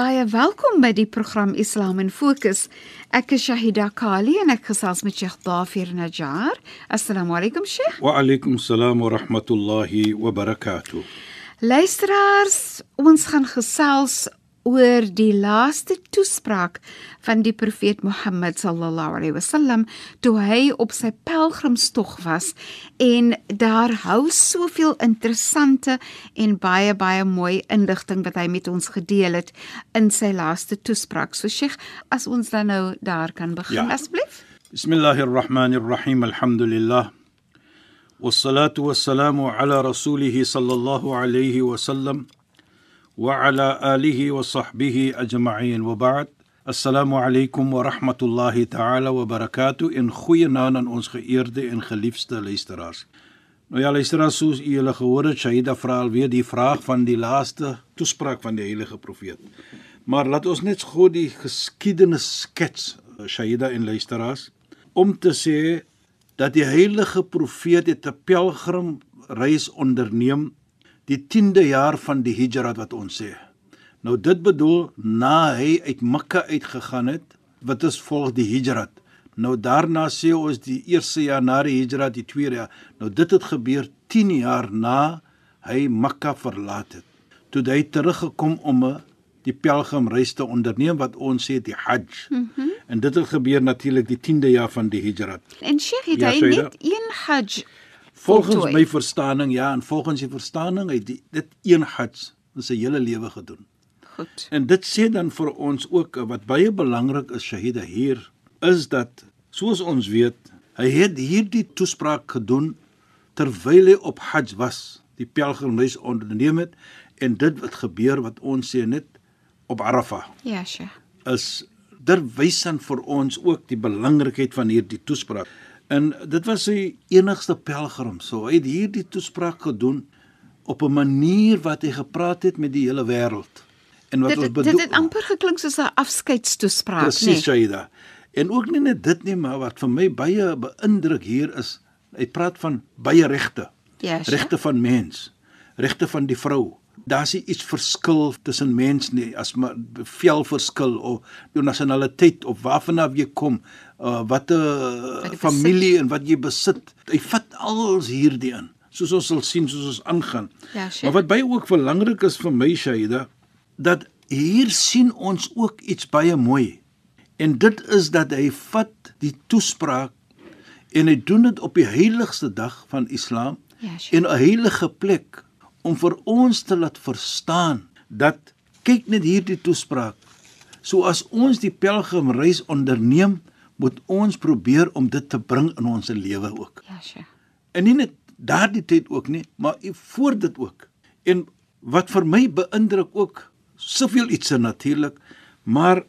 Baie welkom by die program Islam in Fokus. Ek is Shahida Kali en ek gesels met Sheikh Dafir Najjar. Assalamu alaykum Sheikh. Wa alaykum salaam wa rahmatullahi wa barakatuh. Luisteraars, ons gaan gesels oor die laaste toespraak van die profeet Mohammed sallallahu alaihi wasallam toe hy op sy pelgrimstog was en daar hou soveel interessante en baie baie mooi inligting wat hy met ons gedeel het in sy laaste toespraak. So Sheikh, as ons dan nou daar kan begin Ja. asseblief. Bismillahir Rahmanir Rahim. Alhamdulillah. والصلاة والسلام على رسوله صلى الله عليه وسلم وعلى آله وصحبه أجمعين وبعد السلام عليكم ورحمة الله تعالى وبركاته in goeie naam aan ons geëerde en geliefde luisteraars. Nou ja luisteraars, soos u julle gehoor het, Shaida vra alweer die vraag van die laaste toespraak van die heilige profeet. Maar laat ons net gou die geskiedenis skets, Shaida en luisteraars, om te sê dat die heilige profeet het 'n pelgrimreis onderneem die 10de jaar van die Hijra wat ons sê. Nou dit bedoel na hy uit Mekka uitgegaan het, wat is volg die Hijra. Nou daarna sê ons die eerste jaar na die Hijra, die tweede jaar. Nou dit het gebeur 10 jaar na hy Mekka verlaat het. Toe hy teruggekom om 'n die pelgrimreis te onderneem wat ons sê die Hajj. Mm -hmm. En dit het gebeur natuurlik die 10de jaar van die Hijra. En Sheikh het Ja, hy net een Hajj Volgens voltooi. my verstaaning ja, en volgens die verstaaning het die, dit een Hajj in sy hele lewe gedoen. Goed. En dit sê dan vir ons ook wat baie belangrik is Shahida hier is dat soos ons weet, hy het hierdie toespraak gedoen terwyl hy op Hajj was, die pelgrimreis onderneem het en dit wat gebeur wat ons sê net op Arafah Ja, Sheikh. is dit wys dan vir ons ook die belangrikheid van hierdie toespraak. En dit was sy enigste pelgrim. So hy het hierdie toespraak gedoen op 'n manier wat hy gepraat het met die hele wêreld. En wat Dit ons bedoel dit het amper geklink soos 'n afskeidstoespraak, Presies, nee. Shaida. En ook nie net dit nie, maar wat vir my baie beïndruk hier is, hy praat van baie regte. Ja, Sheikh. regte van mens, regte van die vrou. Daar's iets verskil tussen mens nie as maar vel verskil of jou nasionaliteit of waarvan af jy kom, uh, wat 'n jy familie en wat jy besit. Hy vat alles hierdie in. Soos ons sal sien soos ons aangaan. Ja, Sheikh. maar wat baie ook belangrik is vir my Shaida, dat hier sien ons ook iets baie mooi. En dit is dat hy vat die toespraak en hy doen dit op die heiligste dag van Islam Ja, Sheikh. en 'n heilige plek om vir ons te laat verstaan dat kyk net hierdie toespraak. So as ons die pelgrimreis onderneem, moet ons probeer om dit te bring in ons lewe ook. Ja, Sheikh. En nie net daardie tyd ook nie, maar voor dit ook. En wat vir my beïndruk ook soveel iets natuurlik, maar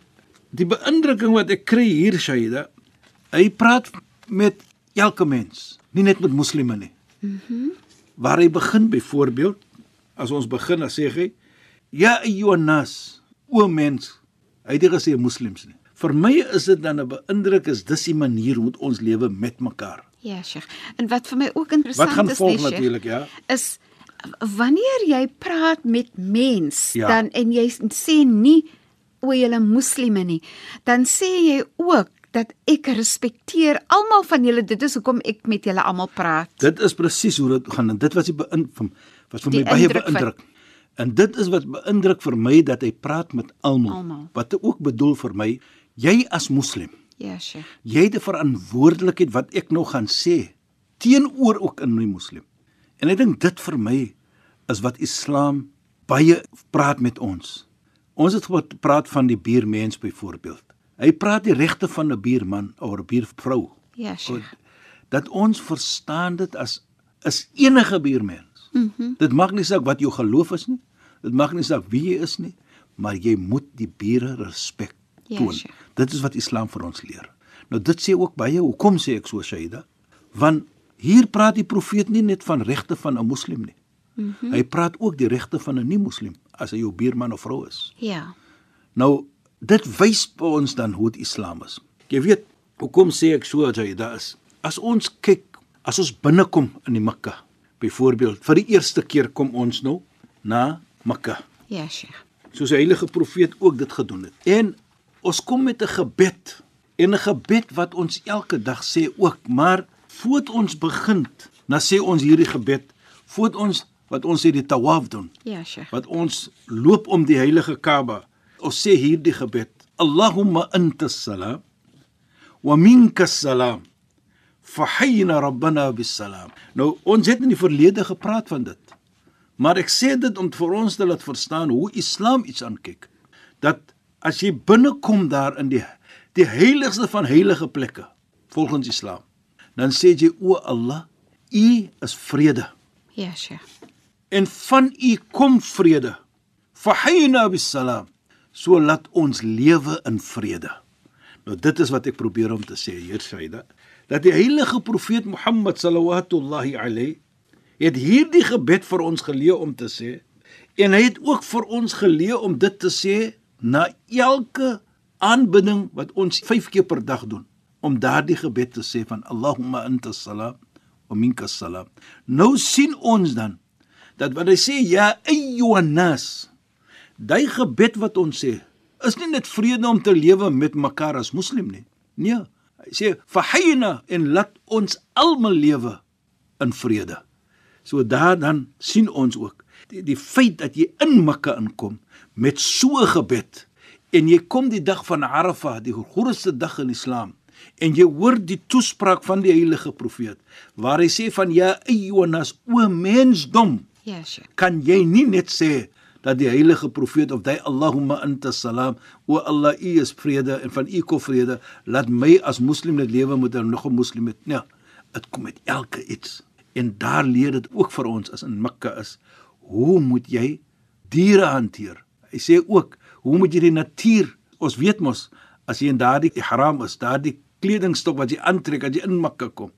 die beïndrukking wat ek kry hier Shaida, hy praat met elke mens, nie net met moslime nie. Mhm. Mm Waar hy begin byvoorbeeld, as ons begin dan sê hy, ja ayyuhannas, o mens, hy het nie gesê moslems nie. Vir my is dit dan 'n beïndruk is dis die manier hoe ons lewe met mekaar. Ja, Sheikh. En wat vir my ook interessant is, volg nee, Sheikh, ja? is wanneer jy praat met mens Ja. dan en jy sê nie o julle moslime nie, dan sê jy ook dat ek respekteer almal van julle. Dit is hoekom ek met julle almal praat. Dit is presies hoe dit gaan en dit was die beïn van was vir my Die baie van- beïndruk. En dit is wat beïndruk vir my dat hy praat met almal. Wat ook bedoel vir my, jy as moslim, Ja, Sheikh. jy het 'n verantwoordelikheid wat ek nou gaan sê teenoor ook in die moslim. En ek dink dit vir my is wat Islam baie praat met ons. Ons het gepraat van die buurmens byvoorbeeld. Hy praat die regte van 'n buurman of 'n buurvrou. Ja, Sheikh. Dat ons verstaan dit as is enige buurmens. Mm dit maak nie saak wat jou geloof is nie. Dit maak nie saak wie jy is nie, maar jy moet die bure respek Ja, toon. Sheikh. dit is wat Islam vir ons leer. Nou dit sê ook baie, hoekom sê ek so Shaida? Want hier praat die profeet nie net van regte van 'n moslim nie. Mm -hmm. Hy praat ook die regte van 'n nie-moslim as hy jou buurman of vrou is. Ja. Nou dit wys vir ons dan hoe die Islam is. Jy weet, hoekom sê ek so Shaida is? As ons kyk, as ons binnekom in die Mekka, byvoorbeeld, vir die eerste keer kom ons nou na Mekka Ja, Sheikh. soos die heilige profeet ook dit gedoen het. En ons kom met 'n gebed en 'n gebed wat ons elke dag sê ook, maar voordat ons begin, dan sê ons hierdie gebed, voordat ons wat ons sê die tawaf doen, Ja, Sheikh. wat ons loop om die heilige Kaaba. Ons sê hierdie gebed: Allahumma antas salam wa minkas salam. Fahyina rabbana bis salam. Nou ons het in die verlede gepraat van dit. Maar ek sê dit om vir ons te laat verstaan hoe Islam iets aankyk. Dat as jy binnekom daar in die die heiligste van heilige plekke volgens Islam, dan sê jy o Allah, U is vrede Ja, Sheikh. en van U kom vrede. Fahyina bis salam. So laat ons lewe in vrede. Nou dit is wat ek probeer om te sê hier Shaida, dat die heilige profeet Mohammed sallallahu alayhi het hierdie gebed vir ons geleer om te sê en hy het ook vir ons geleer om dit te sê na elke aanbidding wat ons 5 keer per dag doen om daardie gebed te sê van Allahumma antas salam wa minkas salam. Nou sien ons dan dat wat hy sê ja ayyuhan nas daai gebed wat ons sê is nie net vrede om te lewe met mekaar as moslim nie. Nee, hy sê fahyna en laat ons almal lewe in vrede. So daar dan sien ons ook die, die feit dat jy in Mekka inkom met so 'n gebed en jy kom die dag van Arafah, die grootste dag in Islam en jy hoor die toespraak van die heilige profeet waar hy sê van ja ayyunas o mensdom Ja, Sheikh. kan jy nie net sê dat die heilige profeet of hy Allahumma anta salam o Allah u is vrede en van u kom vrede laat my as moslim net lewe met 'n nog 'n moslim met nee dit kom met elke iets. En daar leer dit ook vir ons as in Mekka is hoe moet jy diere hanteer? Hy sê ook hoe moet jy die natuur ons weet mos as jy in daardie ihram is daardie kledingstuk wat jy aantrek as jy in Mekka kom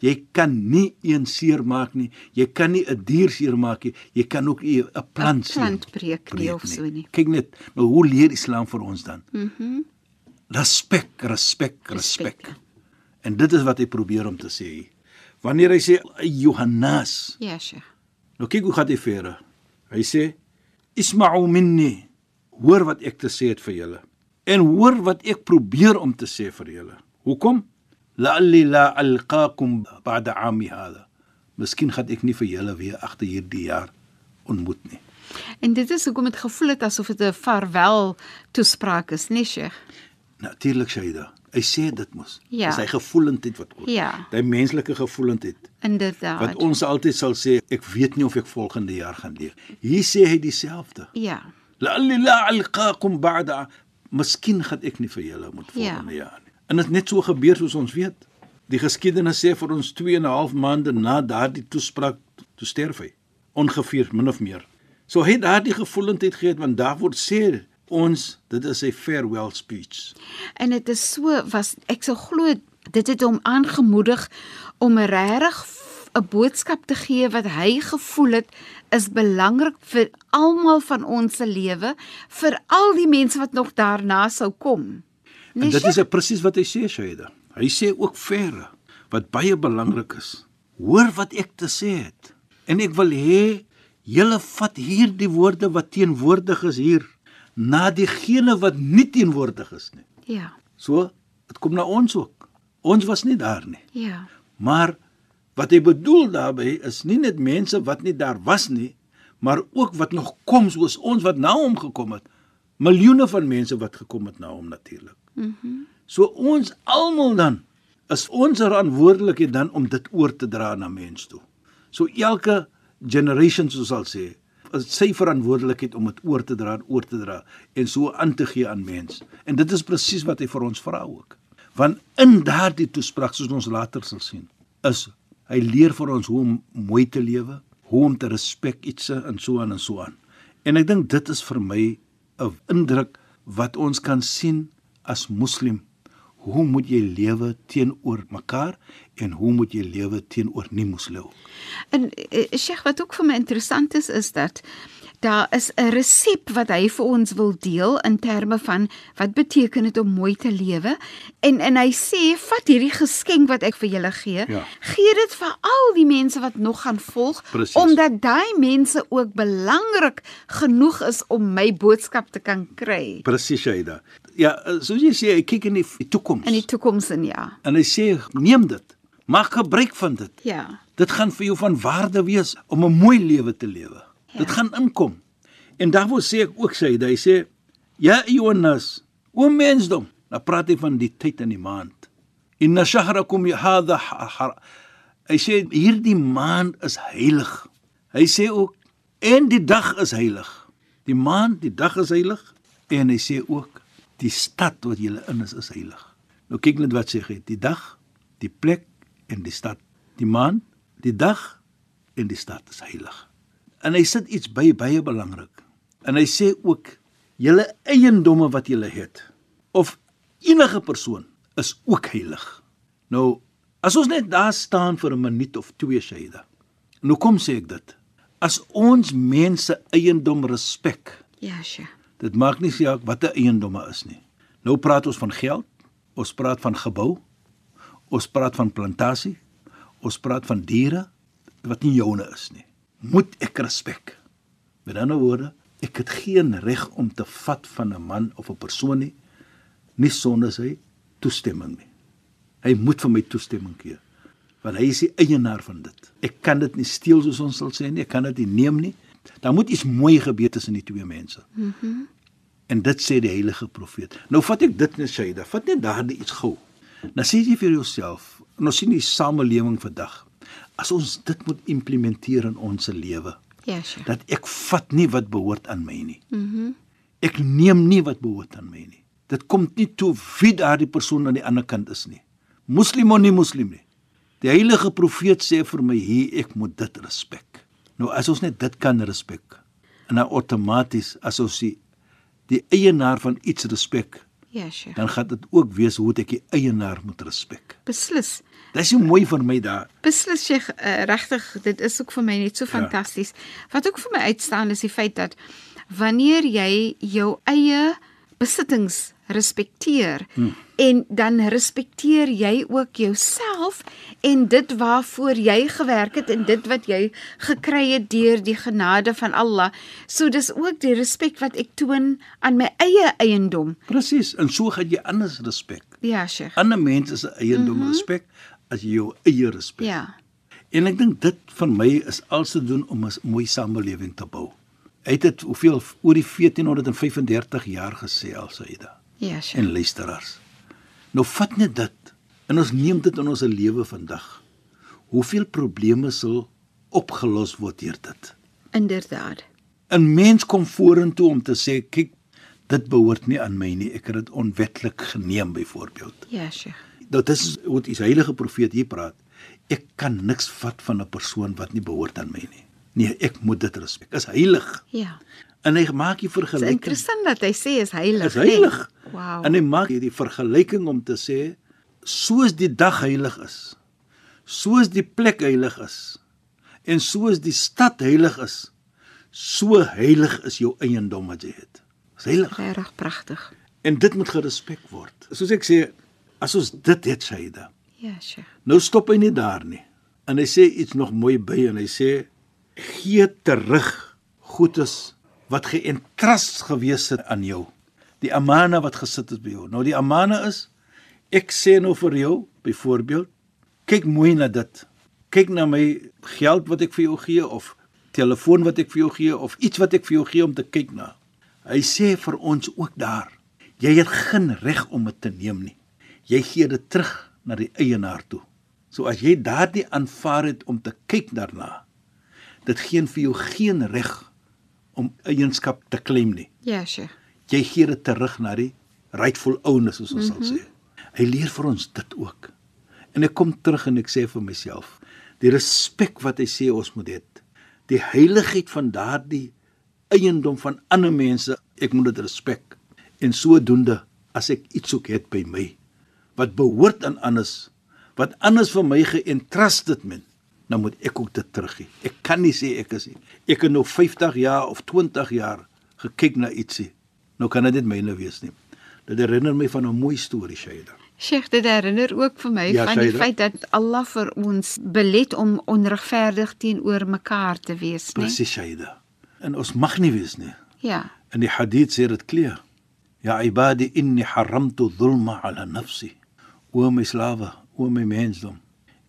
Jy kan nie een seermaak nie. Jy kan nie 'n dier seermaak nie. Jy kan ook 'n plant seer plant breek nie of so nie. Kyk net, nou hoe leer Islam vir ons dan? Mhm. Mm Respek, respek, respek. Respek. En dit is wat hy probeer om te sê. Wanneer hy sê Johannes, Ja, Sheikh. nou kyk hoe gaan hy verder. Hy sê Isma'u minni. Hoor wat ek te sê het vir julle. En hoor wat ek probeer om te sê vir julle. Hoekom? La'alli la alqaakum ba'da 'ami hada. Miskien gaan ek nie vir julle weer agter hierdie jaar ontmoet nie. En dit is hoekom dit gevoel het asof dit 'n vaarwel toespraak is, nee, Sheikh. Natuurlik Shaida. Hy sê dit mos. Ja. Dis hy gevoelendheid wat kom. Ja. Hy menslike gevoelendheid Inderdaad. wat ons altyd sal sê ek weet nie of ek volgende jaar gaan leef. Hier sê hy dieselfde. Ja. La'alli la alqaakum ba'da Miskien gaan ek nie vir julle moet Ja. volgende jaar nie. En dit net so gebeur soos ons weet. Die geskiedenis sê vir ons 2 en 'n half maande na daardie toespraak toe sterf hy. Ongeveer min of meer. So hy het daardie gevoelendheid gehad want daar word sê ons dit is 'n farewell speech. En dit is so was ek sou glo dit het hom aangemoedig om regtig 'n boodskap te gee wat hy gevoel het is belangrik vir almal van ons se lewe, vir al die mense wat nog daarna sou kom. En dit is presies wat hy sê, Shaida. Hy sê ook verre wat baie belangrik is. Hoor wat ek te sê het. En ek wil hê julle vat hierdie woorde wat teenwoordig is hier na diegene wat nie teenwoordig is nie. Ja. So, dit kom na ons ook. Ons was nie daar nie. Ja. Maar wat hy bedoel daarmee is nie net mense wat nie daar was nie, maar ook wat nog kom soos ons wat na hom gekom het. Miljoene van mense wat gekom het na hom natuurlik. Mm so ons almal dan is ons verantwoordelikheid dan om dit oor te dra na mense toe. So elke generation soos sal sê, is sy verantwoordelikheid om dit oor te dra en oor te dra en so aan te gee aan mens. En dit is presies wat hy vir ons vra ook. Want in daardie toespraak soos ons later sal sien, is hy leer vir ons hoe om mooi te lewe, hoe om te respek iets en so aan en so aan. En ek dink dit is vir my 'n indruk wat ons kan sien as moslim hoe moet jy lewe teenoor mekaar en hoe moet jy lewe teenoor nie moslim En uh, Sheikh wat ook vir my interessant is is dat daar is 'n resep wat hy vir ons wil deel in terme van wat beteken dit om mooi te lewe. En en hy sê vat hierdie geskenk wat ek vir julle gee. Ja. gee dit vir al die mense wat nog gaan volg Presies. omdat daai mense ook belangrik genoeg is om my boodskap te kan kry. Presies Shaida ja soos jy sê hy kyk in die, die toekoms. In die toekoms in ja. En hy sê neem dit. Maak gebruik van dit. Ja. Dit gaan vir jou van waarde wees om 'n mooi lewe te lewe Ja. dit gaan inkom. En daarvoor sê ek ook Shaida hy sê ja Jonas o mensdom. Dan praat hy van die tyd in die maand. Inna shahrakum hadha ha- har- hy sê hierdie maand is heilig. Hy sê ook en die dag is heilig. Die maand die dag is heilig. En hy sê ook die stad wat jy in is is heilig. Nou kyk net wat sê hy die dag die plek en die stad. Die maand die dag en die stad is heilig en hy sit iets by baie belangrik. En hy sê ook julle eiendomme wat julle het of enige persoon is ook heilig. Nou as ons net daar staan vir 'n minuut of twee Shaida en hoekom sê ek dit? As ons mense eiendom respek ja Sheikh dit maak nie saak watter eiendomme is nie. Nou praat ons van geld ons praat van gebou ons praat van plantasie ons praat van diere wat nie joune is nie moet ek respek met ander woorde ek het geen reg om te vat van 'n man of 'n persoon nie nie sonder sy toestemming nie hy moet vir my toestemming gee want hy is die eienaar van dit ek kan dit nie steel soos ons sal sê nie ek kan dit nie neem nie daar moet iets mooi gebeur tussen die twee mense mhm En dit sê die heilige profeet. Nou vat ek dit net Shaida, vat net daardie iets gou. Nou sê jy vir jouself, en ons sien die samelewing vandag. As ons dit moet implementeer in ons lewe, ja Sheikh dat ek vat nie wat behoort aan my nie. mhm Ek neem nie wat behoort aan my nie. Dit kom nie toe wie daardie persoon aan die ander kant is nie. Moslim of nie moslim nie. Die heilige profeet sê vir my hier ek moet dit respek. Nou as ons net dit kan respek en dan outomaties as ons die, die eienaar van iets respek, ja Sheikh dan gaan dit ook wees hoe ek die eienaar moet respek. beslis Dis so mooi vir my daar. Beslis jy uh, regtig dit is ook vir my net so Ja. fantasties. Wat ook vir my uitstaan is die feit dat wanneer jy jou eie besittings respekteer hmm. en dan respekteer jy ook jouself en dit waarvoor jy gewerk het en dit wat jy gekry het deur die genade van Allah. So dis ook die respek wat ek toon aan my eie eiendom. Presies, en so gaan jy anders respek. Ja, Sheikh. Ander mense se eiendom mm -hmm. respek as jy jou eie respek. Ja. En ek dink dit van my is alles te doen om 'n mooi samelewing te bou. Hy het dit hoeveel oor die 1435 jaar gesê al Saida Ja, Sheikh. en luisteraars. Nou vat net dit en ons neem dit in ons lewe vandag. Hoeveel probleme sal opgelos word deur dit? Inderdaad. 'n Mens kom vorentoe om te sê, kyk, dit behoort nie aan my nie. Ek het dit onwetlik geneem byvoorbeeld. Ja, Sheikh. Dat is wat die heilige profeet hier praat. Ek kan niks vat van 'n persoon wat nie behoort aan my nie. Nee, ek moet dit respek. Is heilig. Ja. En hy maak die Dit is vergelyking. interessant dat hy sê is heilig. Is heilig. Nee. Wow. En hy maak hierdie vergelyking om te sê soos die dag heilig is, soos die plek heilig is en soos die stad heilig is, so heilig is jou eiendom wat jy het. Is heilig. Regtig pragtig. En dit moet gerespek word. Soos ek sê, as ons dit het, Shaida, Ja, Sheikh. Nou stop hy nie daar nie. En hy sê iets nog mooi by en hy sê gee terug goedes wat geëntras gewees het aan jou. Die amana wat gesit het by jou. Nou die amana is ek sê nou vir jou byvoorbeeld kyk mooi na dit. Kyk na my geld wat ek vir jou gee of telefoon wat ek vir jou gee of iets wat ek vir jou gee om te kyk na. Hy sê vir ons ook daar. Jy het geen reg om dit te neem nie. Jy gee dit terug na die eienaar toe. So as jy daardie aanvaar het om te kyk daarna, dit gee vir jou geen reg om eienskap te claim nie. Ja, Sheikh. Jy gee dit terug na die rightful owner soos ons mm -hmm. sal Mhm. sê. Hy leer vir ons dit ook. En ek kom terug en ek sê vir myself, die respek wat hy sê ons moet hê, die heiligheid van daardie eiendom van ander mense, ek moet dit respek. En sodoende as ek iets ook het by my wat behoort aan anders, wat anders vir my geentrusted men, dan moet ek ook dit teruggee. Ek kan nie sê ek is nie. Ek het nou 50 jaar of 20 jaar gekyk na ietsie. Nou kan dit net myne wees nie. Dit herinner my van 'n mooi storie, Shaida. Sheikh, dit herinner ook vir my Ja, van die feit dat Allah vir ons belet om onregverdig teenoor mekaar te wees, né? Presies, Shaida. En ons mag nie wees nie. Ja. In die hadith sê dit klaar. Ya ibadi inni haramtu dhulma ala nafsi. O my slawe, o my mensdom,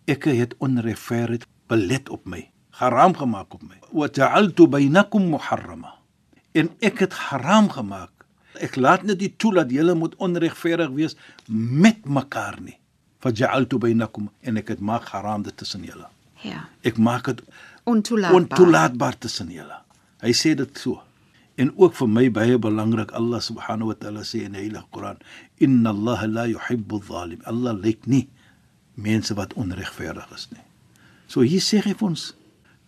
ek het onregverdigheid belet op my, haram gemaak op my. Wa ja'altu bainakum muharrama. En ek het haram gemaak. Ek laat net nie toe dat julle moet onregverdig wees met mekaar nie. Fa ja'altu bainakum en ek het maak haram dit tussen julle. Ja. Ek maak dit Ontoelaatbaar. ontoelaatbaar tussen julle. Hy sê dit so. En ook vir my baie belangrik Allah subhanahu wa ta'ala sê in die Heilige Koran, "Inna Allah la yuhibbu adh-dhalim." Allah lyk nie mense wat onregverdig is nie. So hier sê hy vir ons,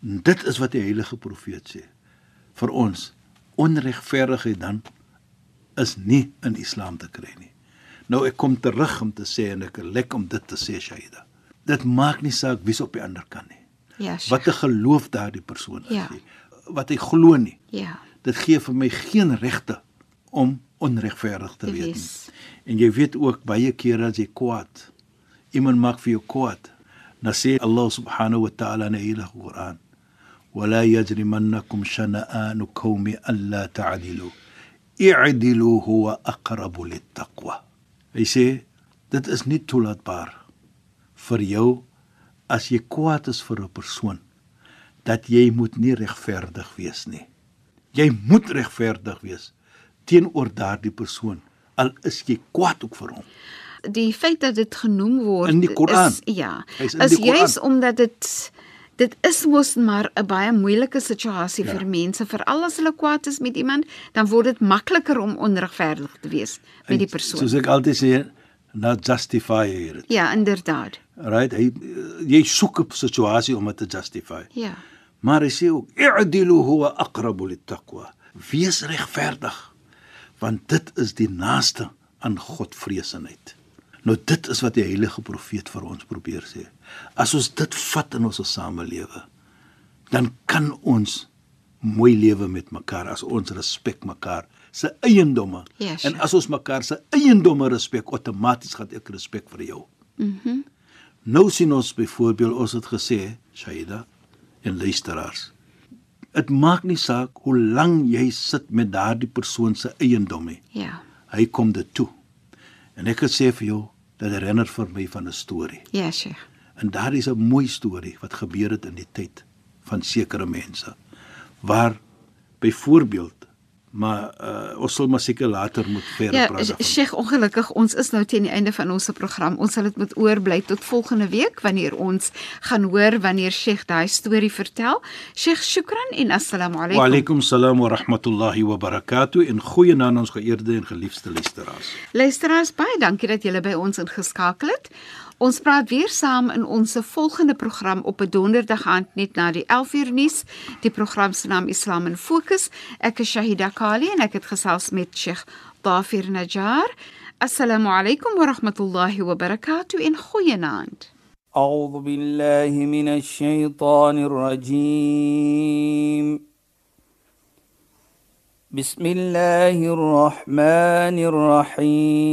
dit is wat die heilige profeet sê vir ons. Onregverdigheid dan is nie in Islam te kry nie. Nou ek kom terug om te sê en ek lek om dit te sê Shaida. Dit maak nie saak wie's op die ander kant nie Ja, Sheikh. wat 'n geloof daardie persoon is Ja. nie. Wat hy glo nie. Ja. Dit gee vir my geen regte om onregverdig te wees nie. En jy weet ook baie kere as jy kwaad iemand maak vir jou kwaad, dan sê Allah subhanahu wa ta'ala in die Heilige Koran: "Wala yajrimannakum shana'anu qawmi alla ta'dilu. I'dilu huwa aqrabu lit-taqwa." Hy sê dit is nie toelaatbaar vir jou as jy kwaad is vir 'n persoon dat jy moet nie regverdig wees nie. Jy moet regverdig wees teenoor daardie persoon al is jy kwaad ook vir hom. Die feit dat dit genoem word In die Koran. is ja, is Koran. juis omdat dit dit is mos maar 'n baie moeilike situasie Ja. vir mense, veral as hulle kwaad is met iemand, dan word dit makliker om onregverdig te wees met die persoon. Soos ek altyd sê, not justify it. Ja, inderdaad. Right? Hy jy soek 'n situasie om dit te justify. Ja. Maar hy sê ook i'dilu huwa aqrabu lit-taqwa. Wees regverdig want dit is die naaste aan Godvreesenheid. Nou dit is wat die heilige profeet vir ons probeer sê. As ons dit vat in ons samelewe, dan kan ons mooi lewe met mekaar as ons respek mekaar se eiendomme. Ja, en sure. as ons mekaar se eiendomme respek, outomaties gaan ek respek vir jou. Mhm. Mm Nou sien ons byvoorbeeld ons het gesê, Shaida en luisteraars. Dit maak nie saak hoe lank jy sit met daardie persoon se eiendom nie. ja. Hy kom dit toe. En ek het sê vir jou, dit herinner vir my van 'n storie. Ja, Sheikh. En daar is 'n mooi storie wat gebeur het in die tyd van sekere mense waar byvoorbeeld maar uh, ons sal maar seker later moet verder Ja, praat. daarvan. Sheikh, ongelukkig ons is nou teen die einde van ons program. Ons sal dit moet oorbly tot volgende week wanneer ons gaan hoor wanneer Sheikh daai storie vertel. Sheikh, shukran en assalamu Wa alaykum. alaykum salaam wa rahmatullahi wa barakatuh en goeie aan ons geëerde en geliefde luisteraars. Luisteraars, baie dankie dat julle by ons ingeskakel het. Ons praat weer saam in ons volgende program op 'n donderdag aand net na die 11uur nuus. Die program se naam Islam in Fokus. Ek is Shahida Kali en ek het gesels met Sheikh Dafir Najjar. Assalamu alaykum wa rahmatullahi wa barakatuh en goeienaand. أعوذ بالله من الشيطان الرجيم بسم الله الرحمن الرحيم